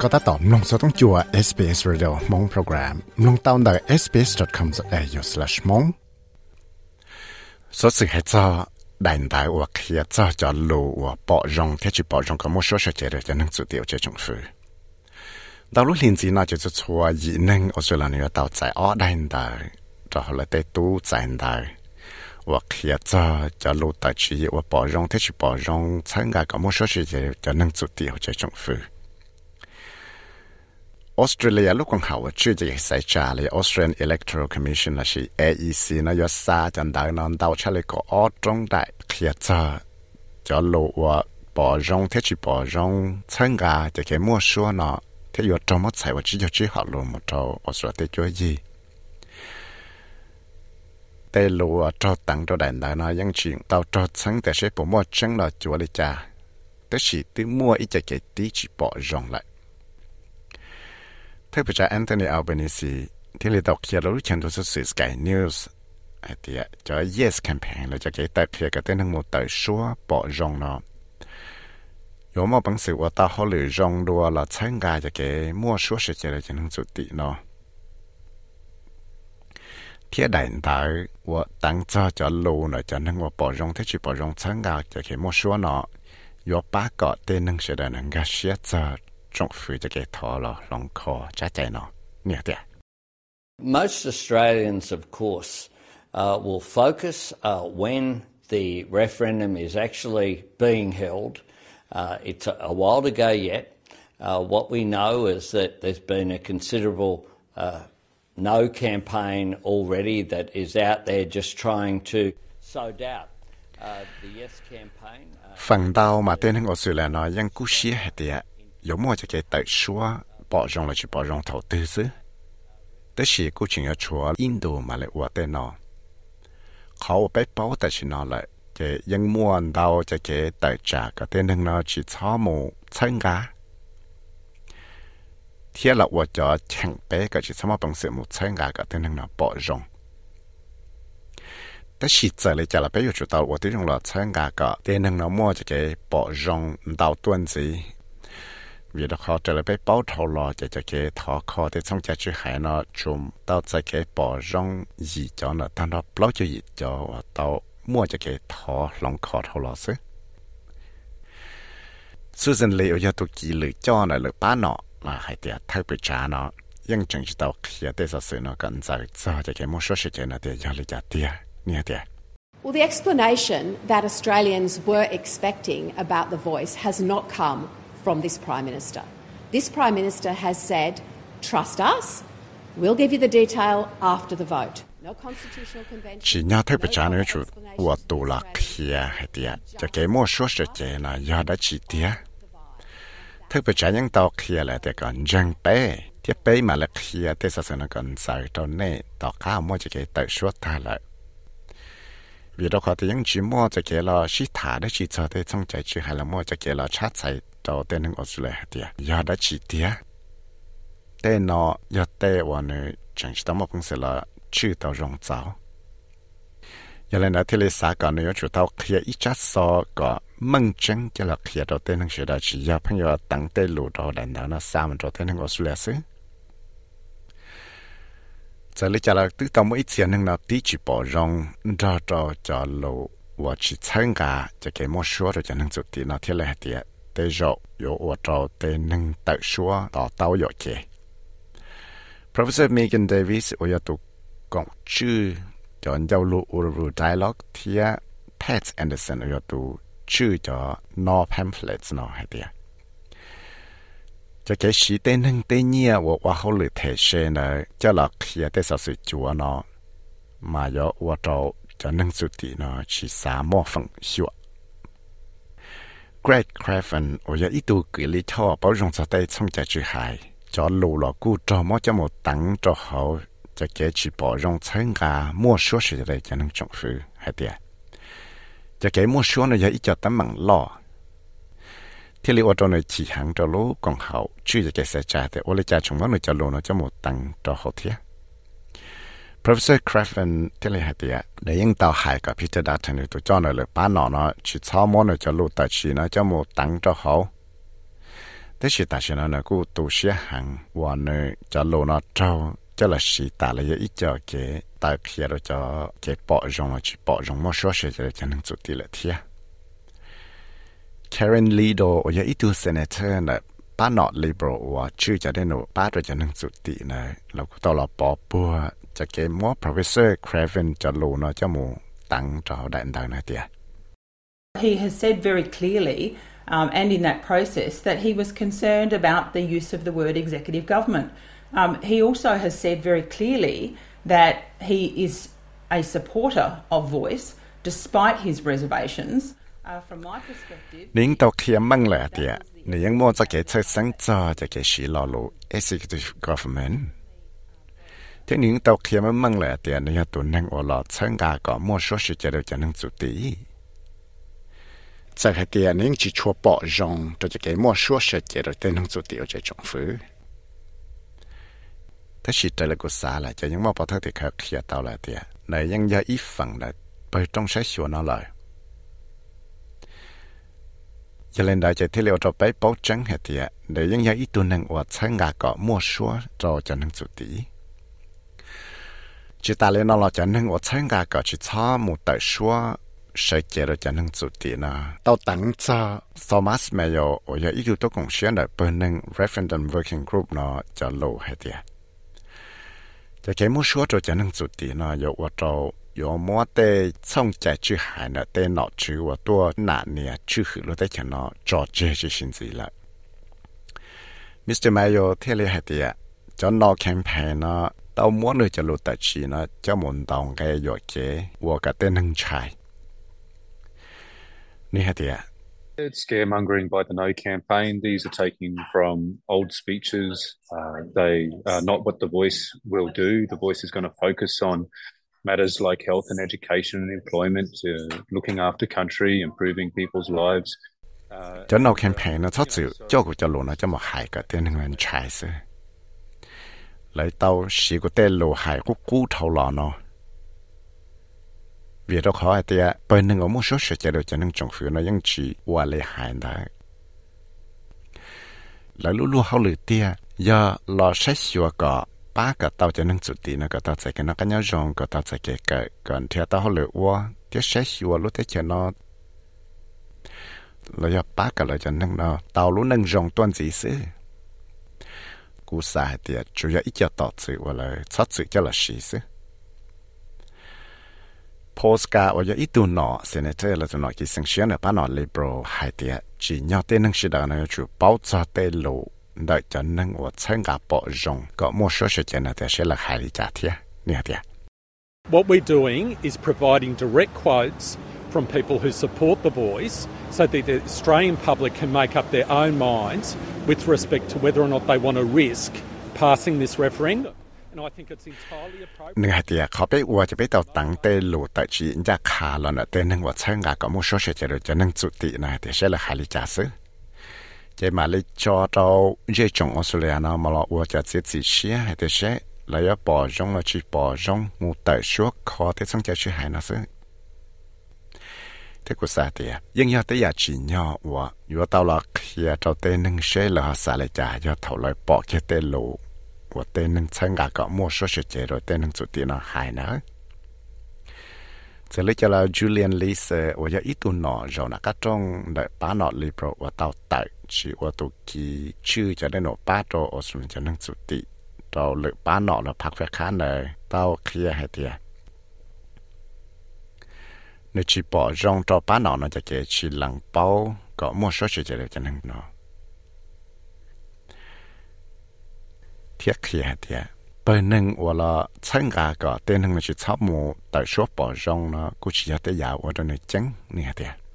ก็ตัดต่อมลงสต้องจัว SBS Radio มงโปรแกรมลงตาวน์ได้ sbs.com.au/mong สดสื่อให้เจ้าđại đại và kia cho cho lù và bỏ rong thế chỉ bỏ rong có một số sự chế để cho năng chủ điều cho chúng phu. Đầu lúc liên gì nó chỉ cho chua dị năng ở chỗ là người tàu chạy ở đại đại cho họ là tê tu chạy đại và kia cho cho lù tại chỉ và bỏ rong thế chỉ bỏ rong参加có một số sự chế cho năng chủ điều cho chúng phu. Australia ลูกของเขาชื่อจะใส่จาเลย Australian Electoral Commission นะชี AEC นะยศซาจันดาวนอนดาวชะเลยก็ออตรงได้เคลียร์จาจะโลว่าปอจงเทชิปอจงเชิงกาจะแค่มั่วชัวเนาะเทยดจงมัดใส่ว่าชิยชิหาลมมาเจ้าออสเตรเลียจ้วยยีแต่โลว่าเจ้าตังเจ้าแดนดานะยังชิงเต้าเจ้าเชิงแต่ใช้ผมว่าเชิงเนาะจัวเลยจ้าแต่สิตื้มั่วอีจะแก่ตีชิปอจงเลย 特别在 Anthony Albanese ที่เราตอกเขียนรู้เชิญตัวสื่อ Sky News ไอ้เดียจะ Yes campaign เราจะเกิดเพียกับเต้นทั้งหมดต่อชัวปอจงเนาะ有冇本事我到后里用多了参加这个莫说时间的就能做底呢？贴电台我当早就路呢，就能我保用，他去保用参加这个莫说呢，有八个都能是的，能够写着 Most Australians, of course, uh, will focus uh, when the referendum is actually being held. Uh, it's a, a, while to go yet. Uh, what we know is that there's been a considerable uh, no campaign already that is out there just trying to sow doubt. Uh, the yes campaign. phần đầu mà tên hàng Australia nói ยังกู้เชียเหตุ có mua cho cái tại xóa bỏ rong là chỉ bỏ rong đầu tư chứ tới khi cô chuyện ở chùa Indo mà lại qua tên nó họ bé bảo tại chỉ nó lại cái ยัง mua đâu cho cái tại trả cái tên thằng nó chỉ cho một chân gà thế là 我就请bé cái chỉ cho một bằng sự một chân gà cái tên thằng nó bỏ rong 但是这里家了，别有知道我对用了参加个，电能那么这个保容到段子。 vì nó khó trở lại bé bao thầu lò cho chạy cái thọ khó thì xong chạy chữ hải nó chùm tao chạy cái bỏ rong gì cho nó tao nó bao cho gì cho và tao mua cho cái thọ lòng khó thầu lò xứ Susan Lee ở tụ kỳ lử cho nó lử ba nó mà hãy tiệt thay bị trả nó nhưng chẳng chỉ tao khi ở đây sự nó cần giải cho cái một số sự kiện nó tiệt do lý giả tiệt nghe tiệt Well, the explanation that Australians were expecting about The Voice has not come from this Prime Minister. This Prime Minister has said, trust us, we'll give you the detail after the vote. Chỉ nhau thấy bị trả nữa chủ, của tù là kia hay tiệt, cho cái mua số sự chế là do đã chỉ tiệt. Thấy bị trả những tàu kia là để còn răng bé, tiếp bé mà là kia để sao nó còn sai cho nên tàu cá mua cho cái tự số ta lại vì đó có thể những chỉ mua cho cái là sĩ thả đấy chỉ cho thế trong chạy chỉ hay là mua cho cái là chát chạy đầu tiên những Australia thì giờ đã chỉ tiếc tên nó giờ tên và nữ chẳng chỉ tao một công sự là chữ tao rong giáo giờ lên đó thì lấy xã cả nữ chủ tao kia ít chắc so có mong chân cho là kia đầu tiên những sự đó chỉ giờ 朋友等tên lũ đầu đàn đó nó sao mình đầu tiên những Australia xứ giờ lấy cho là tự tao mỗi chuyện những nó tí chỉ bỏ rong ra cho cho lũ và chỉ参加就给莫说的就能做的那天来的。tế rộ yo ô trò tế nâng tự xua tỏ tao yo kê. Professor Megan Davis ô yo tụ cộng chư cho giao lưu Uru Dialogue thia Pat Anderson ô yo tụ chư cho no pamphlets no hay tìa. cho cái sĩ tên nâng tên nhia và qua hậu lử thể xe nè cho là khía tên sở sự chúa nó. Mà yo qua trâu cho nâng sự tỷ nó, chỉ xá mò phẳng xua Great Craven ở giờ ít tuổi kỳ lý cho bảo dùng sa tay xong chạy chữ hại, cho lù lò cu cho mò cho một tắng cho hậu, cho cái chỉ bảo dùng chân gà mua số sự đây cho nâng trọng phứ hay tiệt. Cho cái mua số nó giờ ít cho tấm mạng lọ ที่เรียกว่าตัวในขี่หางตัวรู้กองเขาชื่อจะแกเสียใจแต่ว่าเลยจะชงว่าหนูจะรู้นะจะหมดตังตัวเขาเทีย Professor Craven til jeg heter jeg. Det er ingen der har jeg Peter Dutton ut og John eller bare når når ikke tar måned til å lute ikke når jeg må tang til å ha. thế thì ta sẽ nói là cô tu sĩ hàng và nơi cho lô nó trâu cho là sĩ ta là ít cho cái tại khi đó cho cái bỏ rong là chỉ bỏ rong một số sự cho nên chủ tỷ là thiệt Karen Lee đồ ở ít tu senator là ba nọ liberal và chưa cho đến nụ ba rồi cho nên chủ tỷ này là cũng tao là bỏ bùa cho cái mỗi professor Craven cho lô nó cho mù tăng cho đại đạo này tiệt He has said very clearly um, and in that process that he was concerned about the use of the word executive government. Um, he also has said very clearly that he is a supporter of voice despite his reservations. Uh, from my perspective, 领导开门了的，你应么在给出生做就给洗老路 executive government。thế những tàu kia mới mang lại tiền này tụi năng ở lọ参加个莫说是觉得就能做的。在海底您只戳保障，这就给莫说是觉得才能做的这政府。ถ้าชิดแต่ละกุศลจะยังมองพอเท่าที่เขาเคลียร์เตาละเดียในยังยาอีฝั่งละไปต้องใช้ชวนเอาเลยอย่าเล่นได้จะที่เราจะไปป้องจังเหตุในยังยาอีตัวหนึ่งว่าใช้งา giờ lên đại chạy thế liệu cho bé báo trắng hết thì để những nhà ít tu năng ở sáng ngà có mua số cho cho năng chủ tí chỉ ta lên nó là cho năng ở sáng ngà có chỉ cho một tại số sẽ chế được cho năng chủ tí nè tao tặng cho Thomas Mayo ở nhà ít tu tôi cũng sẽ bên năng referendum working group nó cho lâu hết thì cho cái mua số cho cho năng chủ tí nè giờ ở trong 有么的从在去海呢的脑去我多哪年去去了的钱呢找这些薪资了 Mr. Mayo 贴了还的cho nó campaign 呢到么呢就录得起呢叫门当个有些我个的能拆 It's scaremongering by the No campaign. These are taken from old speeches. Uh, they are not what the voice will do. The voice is going to focus on matters like health and education and employment, uh, looking after country, improving people's lives. Uh, cho campaign nó thoát sự cho của cho lộ nó cho một hại cả tên người trái sự lấy tao xí của tên lộ hại của cú thầu lò nó. Vì đó khó thì bởi nên ở một số sự chế độ cho 政府 nó vẫn chỉ qua lệ hại đó là lúc lúc hậu lửa tia do lo sách xua có ba cái tàu cho nên chủ tì nó cái tàu chạy cái nó cái nhau rong cái tàu chạy cái cái còn theo tàu hậu lửa qua tiếc sách xua lúc thế cho nó là do ba cái là cho nên nó tàu lúc nâng rong tuần gì xứ cú sai thì chủ yếu ít cho tàu chữ hoặc là sát chữ cho là gì xứ postcard 我有一度脑 senator 了就脑去生选了把脑 liberal 海的只要对能是的呢就包扎对路 đợi số What we're doing is providing direct quotes from people who support the voice so that the Australian public can make up their own minds with respect to whether or not they want to risk passing this referendum. นึ่งเดียเขาไปว่าจะไปเตาตังเตลูแต่ชีนจะขาลอนเตนึงว่าเชิงกาก็มุ่งโชเชจะจะนึ่งจุตินะเดียเชื่อเลยหาลิจาซื้อ chế mà lấy cho đâu dễ trồng Australia nào mà lo ua cho chết gì xí hay thế xế lấy ở bỏ rong là chỉ bỏ rong ngủ tại suốt, khó thế xong cho chứ hay nó xứ thế của xa thì nhưng nhau tới giờ chỉ nhau và vừa tao là khi tao tên nâng xế là họ xả lại trả do thầu lại bỏ cái tên lũ của tên nâng chân gà có mua số sự chế rồi tên nâng chủ tiền nó hay nữa sẽ lấy cho Julian Lee sẽ ở ít tuần nọ rồi là các trong đợi ba nọ Libro và tao tại chỉ ở tổ kỳ chữ cho nên nó ba trò ở xuống cho nên chủ tị tao lựa ba nọ là phát phải khá này tao kia hay tiệt nếu chỉ bỏ rong cho ba nọ nó จะเก chỉ lằng bao có mua số chỉ để cho nên nó thiết kia hay tiệt bởi nên ở là chân gà có tên là chỉ chắp mù tại số bỏ rong nó cũng chỉ là để giàu ở đây này chăng này tiệt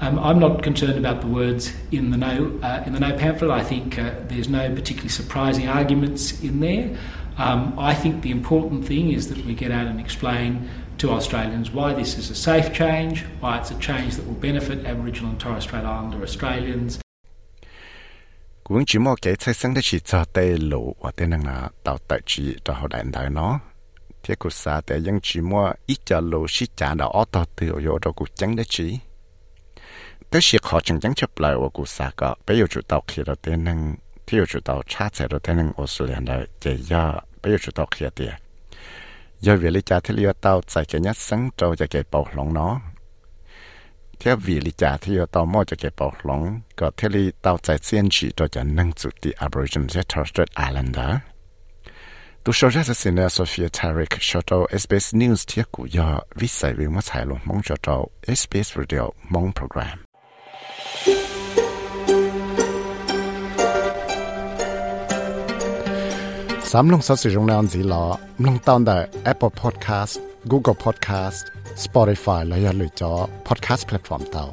Um, I'm not concerned about the words in the no uh, in the no pamphlet. I think uh, there's no particularly surprising arguments in there. Um, I think the important thing is that we get out and explain to Australians why this is a safe change, why it's a change that will benefit Aboriginal and Torres Strait Islander Australians, cũng chỉ nó thế chỉ tới khó bây giờ chủ khi chủ bây giờ chủ khi vì lý cha thì ở tàu tại cái trâu cho cái bảo lòng nó thì cái có thể lý tàu tại chiến chỉ cho cho nâng chủ đi Aboriginal Torres Strait Islander tu số ra sẽ là Sophia Tarek cho tàu SBS News thiết của do viết sai vì mất sai luôn mong cho tàu SBS Radio mong program สามลงสัสิรงนอนสีหลอลงตอนได้ Apple Podcast Google Podcast Spotify และอย่าลืมจอ Podcast Platform เตา